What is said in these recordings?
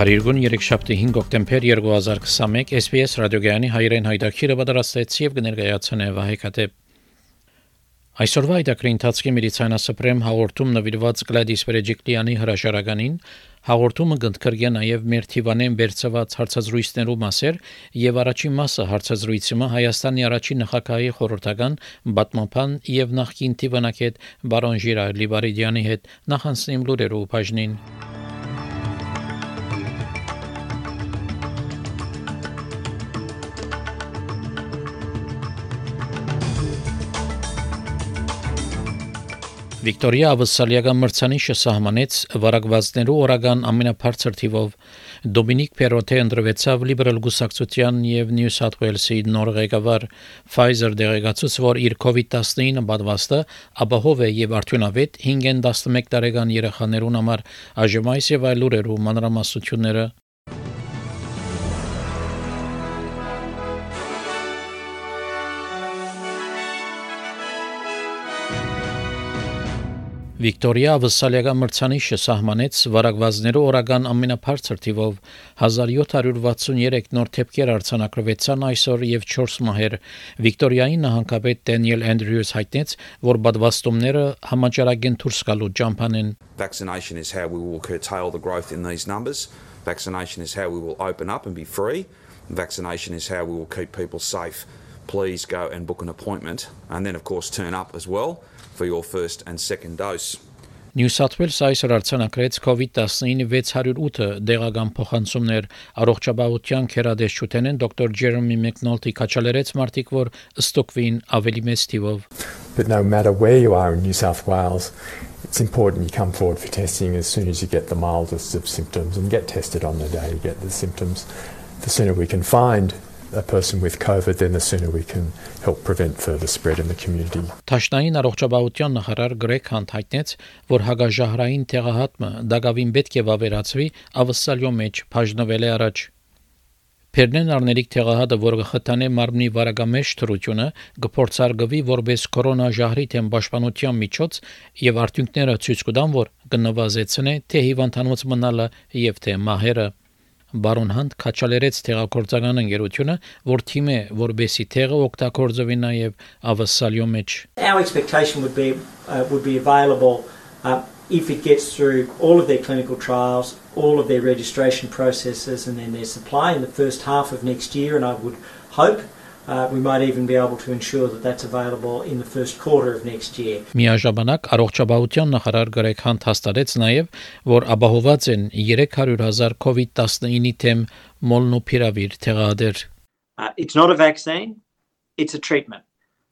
Փարիգուն 3-շաբթի 5 օկտեմբեր 2021 SPS ռադիոգյանի հայրեն հայտակիրը պատրաստեց եւ կներկայացնե Վահեկատե Այսօրվա այդակրի ընթացքի մեդիցինասպրեմ հաղորդում նվիրված Գլադիս Պերեջիկլյանի հրաշարականին հաղորդումը կընդգրկե նաև մեր Թիվանեն վերծված հարցազրույցներու մասեր եւ առաջին մասը հարցազրույցը Հայաստանի առաջին նախագահի խորհրդական Բատմապան եւ նախկին Թիվանակետ բարոն Ժիրա Լիբարիդյանի հետ նախանցնիմ լուրերով բաժնին Վիկտորիա Ավսալիական մրցանիշը սահմանեց վարակվածներու օրական ամենաբարձր թիվով Դոմինիկ Պերոտե ընդրվեցավ լիբերալ գուսակցության եւ Նյու Սաթ Ուելսի նոր ղեկավար Pfizer դեղեկացուց որ իր COVID-19 պատվաստը ապահով է եւ արդյունավետ 5-ն 11 տարեկան երեխաներուն համար այժմ այս եւ այլ լուրերու մանրամասնությունները Վիկտորիա Ավսալիական մրցանիշը սահմանեց վարակվածներու օրական ամենաբարձր թիվով 1763 նոր թեփքեր արձանագրվեցան այսօր եւ 4 մահեր։ Վիկտորիայի նահանգապետ Դենիել Անդրյուս հայտնեց, որ բադվաստումները համաճարակեն դուրս գալու ճամփան են։ Vaccination is how we will curtail the growth in these numbers. Vaccination is how we will open up and be free. Vaccination is how we will keep people safe. Please go and book an appointment and then of course turn up as well for your first and second dose. New South Wales այսօր արձանագրեց COVID-19 608 դեղական փոխանցումներ առողջապահության քերադեսչութենեն դոկտոր Ջերեմի Մեկնոլտի կաչալերեց մարտիկ որ ստոկվին ավելի մեծ թիվով But no matter where you are in New South Wales it's important you come forward for testing as soon as you get the mildest of symptoms and get tested on the day you get the symptoms the sooner we can find a person with COVID, then the sooner we can help prevent further spread in the community. Տաշնային առողջապահության նախարար Գրեգ Հանտ հայտնեց, որ հագաժահրային տեղահատումը դակավին պետք է վավերացվի ավսալյո մեջ բաժնվել է առաջ։ Պերնեն արներիկ տեղահատը, որ գխտանե մարմնի վարագամեջ թրությունը, գործարգվի որպես կորոնա ժահրի թեմ պաշտպանության միջոց եւ արդյունքները ցույց կտան, որ կնվազեցնե թե հիվանդանոց մնալը եւ թե մահերը։ Բարոն Հանտ քաչալերեց տեղակորցական ընկերությունը, որ թիմը որբեսի տեղը օգտագործվի նաև ավասալյո մեջ։ Our expectation would be uh, would be available uh, if it gets through all of their clinical trials, all of their registration processes and then their supply in the first half of next year and I would hope Uh, we might even be able to ensure that that's available in the first quarter of next year. Միաժամանակ առողջապահության նախարար Գրեգ Հանտ հաստատեց նաև, որ ապահոված են 300.000 COVID-19-ի թեմ մոլնուպիրավիր թեղադեր։ Uh, it's not a vaccine, it's a treatment.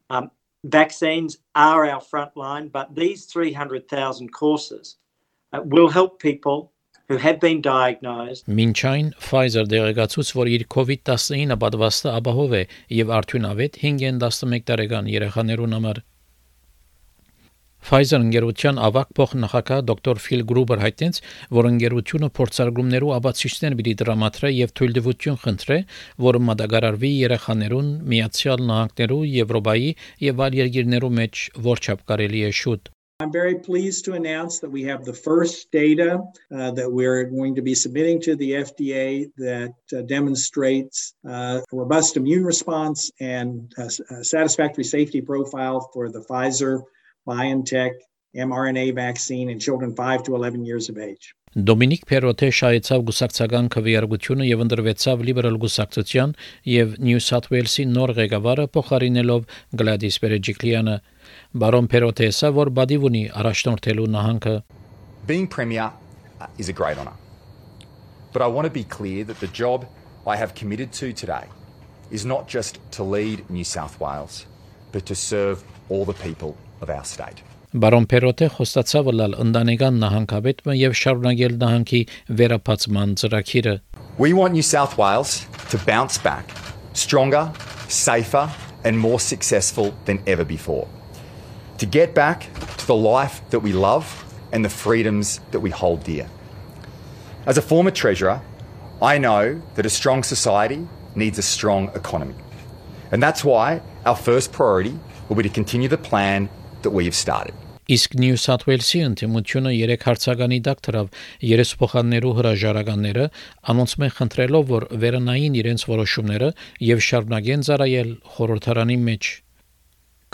Um, vaccines are our front line, but these 300,000 courses uh, will help people who have been diagnosed. Մինչայն Pfizer դեղեկացուց, որ իր COVID-19 պատվաստը ապահով է եւ արդյունավետ 5-ն 11 տարեկան երեխաներուն համար։ Pfizer ընկերության ավակ փոխնախագահ դոկտոր Ֆիլ Գրուբեր հայտնեց, որ ընկերությունը փորձարկումներու աբացիչներ պիտի դրամատրե եւ թույլտվություն խնդրե, որը մատակարարվի երեխաներուն Միացյալ Նահանգներու, Եվրոպայի եւ այլ երկիրներու մեջ որչափ կարելի է շուտ I'm very pleased to announce that we have the first data uh, that we're going to be submitting to the FDA that uh, demonstrates uh, a robust immune response and a, a satisfactory safety profile for the Pfizer BioNTech mRNA vaccine in children 5 to 11 years of age. Դոմինիկ Պերոտե շահեցավ գուսակցական քվեարկությունը եւ ընդրվեցավ լիբերալ գուսակցության եւ Նյու Սաթ Ուելսի նոր ղեկավարը փոխարինելով Գլադիս Պերեջիկլյանը Բարոն Պերոտեսը որ բադիվ ունի առաջնորդելու նահանգը Being premier is a great honor. But I want to be clear that the job I have committed to today is not just to lead New South Wales, but to serve all the people of our state. Բարոն Պերոտե խոստացավ լալ ընդանեկան նահանգապետը եւ շարունակել նահանգի վերապացման ծրագիրը։ We want New South Wales to bounce back stronger, safer, and more successful than ever before. To get back to the life that we love and the freedoms that we hold dear. As a former Treasurer, I know that a strong society needs a strong economy. And that's why our first priority will be to continue the plan that we have started. Իսկ Նյու Սաթ Ուելսի ընդդիմությունը 3 հարցականի դակ դրավ երեսփոխաններու հրաժարականները, անոնցմեն խնդրելով, որ վերանային իրենց որոշումները եւ շարունակեն ծառայել խորհրդարանի մեջ։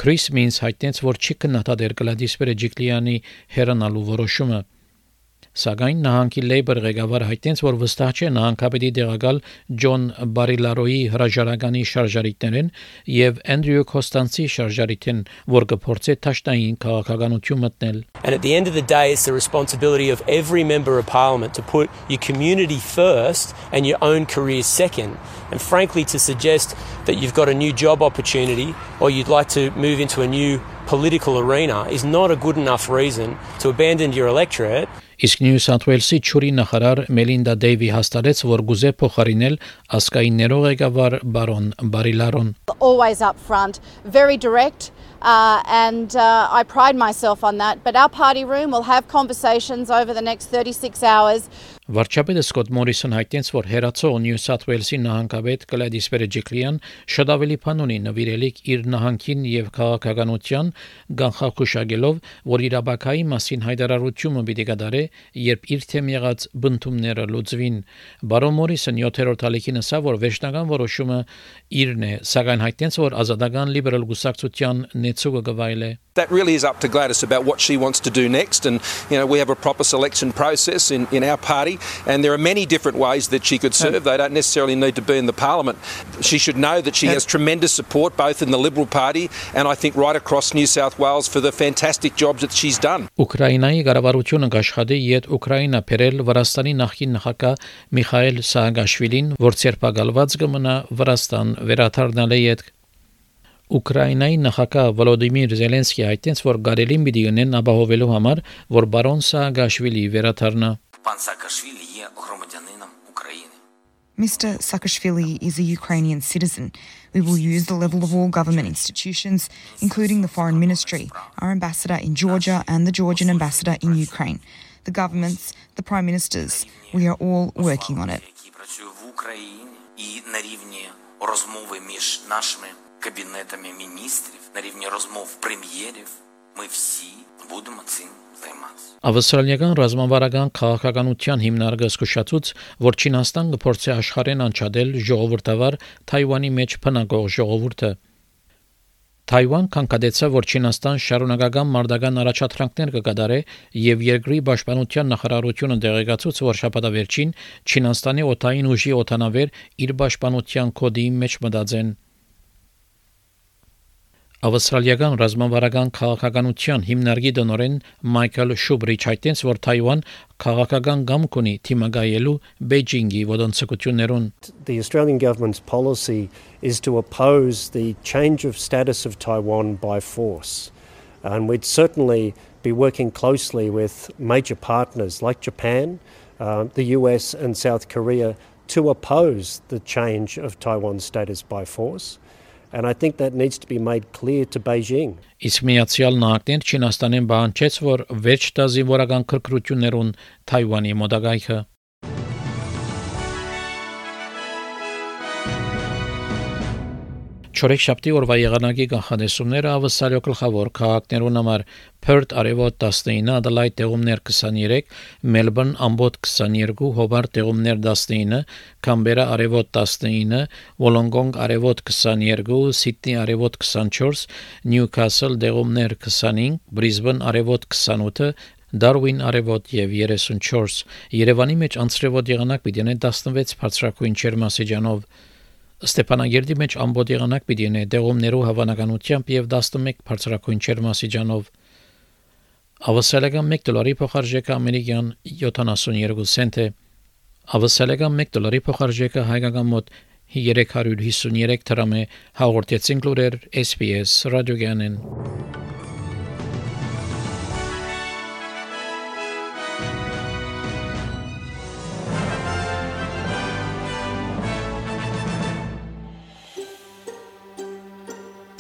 Քրիս Մինս հայտնեց, որ չի կնահատել Գլադիս Բերեջիկլյանի հերանալու որոշումը Սակայն նահանգի Labour ղեկավար հայտնեց, որ վստահ չէ նահանգապետի դեղակալ Ջոն Բարիլարոյի հրաժարականի շարժարիտներեն եւ Andrew Costanzi շարժարիտեն, որ կփորձե ճաշտային քաղաքականություն մտնել։ And at the end of the day, it's the responsibility of every member of parliament to put your community first and your own career second. And frankly, to suggest that you've got a new job opportunity or you'd like to move into a new political arena is not a good enough reason to abandon your electorate. Իսկ Նյու Սաթ Ուելսի ճուրի նախարար Մելինդա Դեյվի հաստատեց, որ գուզե փոխարինել ասկային ներող ղեկավար բարոն Բարիլարոն։ Always up front, very direct, uh, and uh, I pride myself on that. But our party room will have conversations over the next 36 hours Վարչապետը Սկոտ Մորիսոն հայտնեց, որ հերացող Նյու Սաթ Ուելսի նահանգապետ Գլադիս Բերեջիկլիան շատ ավելի բան ունի նվիրելիք իր նահանգին եւ քաղաքականության գանխախուշագելով, որ իրաբակայի մասին հայտարարությունը պիտի կդարե, երբ իր թեմ եղած բնդումները լուծվին։ Բարոն Մորիսոն 7-րդ ալիքին ասավ, որ վերջնական որոշումը իրն է, սակայն հայտնեց, որ ազատական լիբերալ գուսակցության նեցուկը գվայել է։ That really is up to Gladys about what she wants to do next. And, you know, we have a proper selection process in, in our party, and there are many different ways that she could serve. They don't necessarily need to be in the parliament. She should know that she has tremendous support both in the Liberal Party and I think right across New South Wales for the fantastic jobs that she's done. Ուկրաինայի կառավարությունը աշխատի իդ Ուկրաինա փերել Վրաստանի նախկին նախագահ Միխայել Սահակաշվիլին, որ ցերպակալված կմնա Վրաստան վերաթարնալի իդ Ուկրաինայի նախագահ Վոլոդիմիր Զելենսկի հայտնեց, որ գարելին պիտի ունեն ապահովելու համար, որ բարոն Սաակաշվիլի վերաթարնա։ Пан Саакашвili є громадянином України. Mr. Saakashvili is a Ukrainian citizen. We will use the level of all government institutions, including the Foreign Ministry, our ambassador in Georgia, and the Georgian ambassador in Ukraine. The governments, the prime ministers, we are all working on it. Які працює в Україні і на рівні розмови між нашими кабінетами міністрів, на рівні розмов прем'єрів, ми всі будемо цим займатися. Ավստրալիական ռազմավարական քաղաքականության հիմնարկը զսկուշացուց, որ Չինաստան կփորձի աշխարհեն անչադել ժողովրդավար Թայվանի մեջ փնագող ժողովուրդը։ Թայվան կանգադեցա, որ Չինաստան շարունակական մարդական առաջադրանքներ կկատարե եւ երկրի պաշտպանության նախարարությունը դեղեկացուց, որ շաբաթավերջին Չինաստանի օթային ուժի օթանավեր իր պաշտպանության կոդի մեջ մտածեն։ Ավստրալիական ռազմավարական քաղաքականության հիմնարկի դոնորեն Մայքլ Շուբրիչ հայտնեց, որ Թայվան քաղաքական գամք ունի թիմագայելու Բեյջինգի ոդոնցկություններուն։ The Australian government's policy is to oppose the change of status of Taiwan by force. And we'd certainly be working closely with major partners like Japan, uh, the US, and South Korea to oppose the change of Taiwan's status by force. And I think that needs to be made clear to Beijing. Իսկ Միացյալ Նահանգներ Չինաստանին բանջեց, որ վերջ տա զինվորական քրկրություններուն Թայվանի մոտակայքը։ Չորեքշաբթի օրվա եղանակի կանխատեսումները ավսալյո գլխավոր քաղաքներուն համար Perth արևոտ 19, Adelaide տեղումներ 23, Melbourne ամբոտ 22, Hobart տեղումներ 19, Canberra արևոտ 19, Wollongong արևոտ 22, Sydney արևոտ 24, Newcastle տեղումներ 25, Brisbane արևոտ 28 Darwin արևոտ եւ 34 Երևանի մեջ անցրևոտ եղանակ պիտի 16 բարձրակույն չերմասեջանով Ստեփանագերդի մեջ ամբողջ եղանակ պիտի ունի դեղումներով հավանականությամբ եւ 11 բարձրակույն չերմասիջանով Ավսալական 1 դոլարի փոխարժեքը ամերիկյան 72 سنت է Ավսալական 1 դոլարի փոխարժեքը հայկական մոտ 353 դրամ է հաղորդեցին լուրեր SPS ռադիոգյանեն